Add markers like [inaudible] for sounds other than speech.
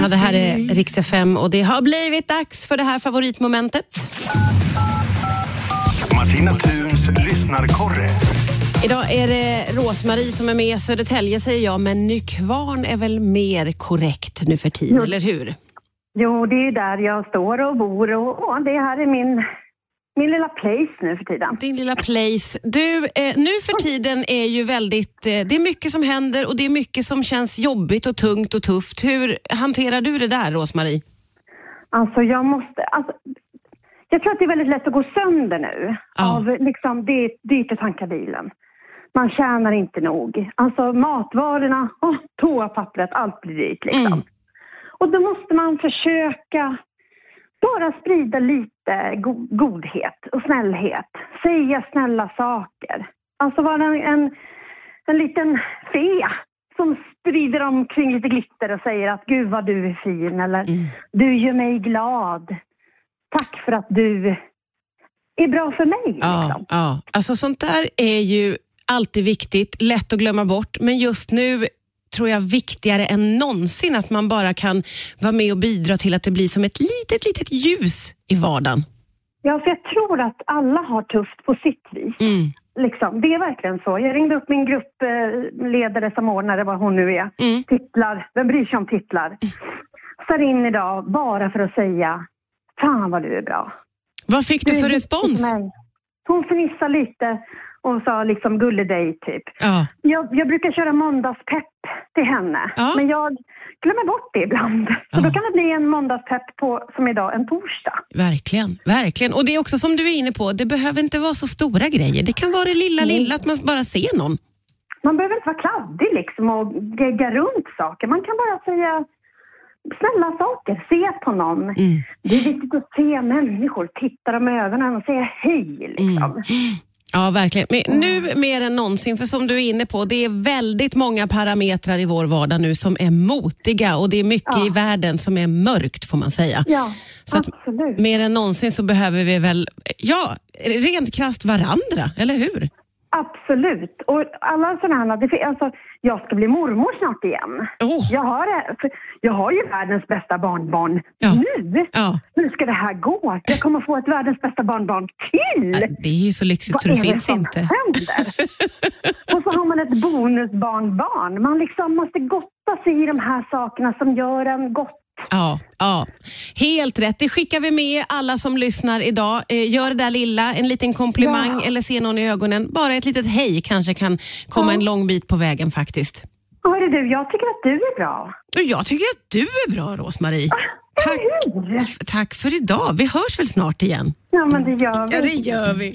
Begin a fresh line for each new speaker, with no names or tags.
Ja, det här är Rix FM och det har blivit dags för det här favoritmomentet.
Martina Thuns lyssnarkorre.
Idag är det Rosmarie som är med. Södertälje säger jag, men Nykvarn är väl mer korrekt nu för tiden,
Jo.
eller hur?
Jo, det är där jag står och bor och, och det här är min, min lilla place nu för tiden.
Din lilla place. Du, eh, nu för tiden är ju väldigt, eh, det är mycket som händer och det är mycket som känns jobbigt och tungt och tufft. Hur hanterar du det där, Rosmarie?
Alltså jag måste, alltså, jag tror att det är väldigt lätt att gå sönder nu
Ja.
av liksom, det är dyrt att tanka bilen. Man tjänar inte nog. Alltså matvarorna, oh, toapappret, allt blir dyrt liksom.
Mm.
Och då måste man försöka bara sprida lite go- godhet och snällhet. Säga snälla saker. Alltså vara en, en, en liten fe som sprider omkring lite glitter och säger att gud vad du är fin eller du gör mig glad. Tack för att du är bra för mig.
Ja,
Liksom.
ja. Alltså sånt där är ju alltid viktigt, lätt att glömma bort, men just nu tror jag viktigare än någonsin att man bara kan vara med och bidra till att det blir som ett litet, litet ljus i vardagen.
Ja, för jag tror att alla har tufft på sitt vis.
Mm.
Liksom, det är verkligen så. Jag ringde upp min gruppledare, samordnare, vad hon nu är.
Mm.
Titlar, vem bryr sig om titlar? Star in idag bara för att säga, fan vad du är bra.
Vad fick du
är
för respons?
mig. Hon fnissade lite och sa liksom dig typ.
Ja.
Jag, jag brukar köra måndagspepp till henne,
Ja.
men jag glömmer bort det ibland. Så
Ja.
då kan det bli en måndagspepp på, som idag, en torsdag.
Verkligen, verkligen. Och det är också som du är inne på, det behöver inte vara så stora grejer. Det kan vara det lilla, lilla, att man bara ser någon.
Man behöver inte vara kladdig liksom och gegga runt saker. Man kan bara säga snälla saker, se på någon.
Mm.
Det är viktigt att se människor, titta dem i ögonen och säga hej. Liksom.
Mm. Ja, verkligen. Men nu mer än någonsin, för som du är inne på, det är väldigt många parametrar i vår vardag nu som är motiga och det är mycket
Ja.
i världen som är mörkt får man säga.
Ja,
Så
absolut.
mer än någonsin så behöver vi väl, ja, rent krasst varandra, eller hur?
Absolut. Och alla sådana här, det, alltså, jag ska bli mormor snart igen.
Oh.
Jag, har, det- för jag har ju världens bästa barnbarn
Ja.
nu.
Ja.
Hur ska det här gå? Jag kommer få ett världens bästa barnbarn till.
Ja, Det är ju så lyxigt så
Vad
det
är
finns
som
inte.
händer? [laughs] Och så har man ett bonusbarnbarn. Man liksom måste gotta sig i de här sakerna som gör en gott.
Ja, ja, helt rätt. Det skickar vi med alla som lyssnar idag. Eh, gör det där lilla, en liten komplimang
Ja.
eller se någon i ögonen. Bara ett litet hej kanske kan komma
Ja.
en lång bit på vägen faktiskt.
Och hörru du, jag tycker att du är bra.
Jag tycker att du är bra, Rosmarie. Tack,
Eller hur?
tack för idag. Vi hörs väl snart igen?
Ja, men det gör vi.
Ja, det gör vi.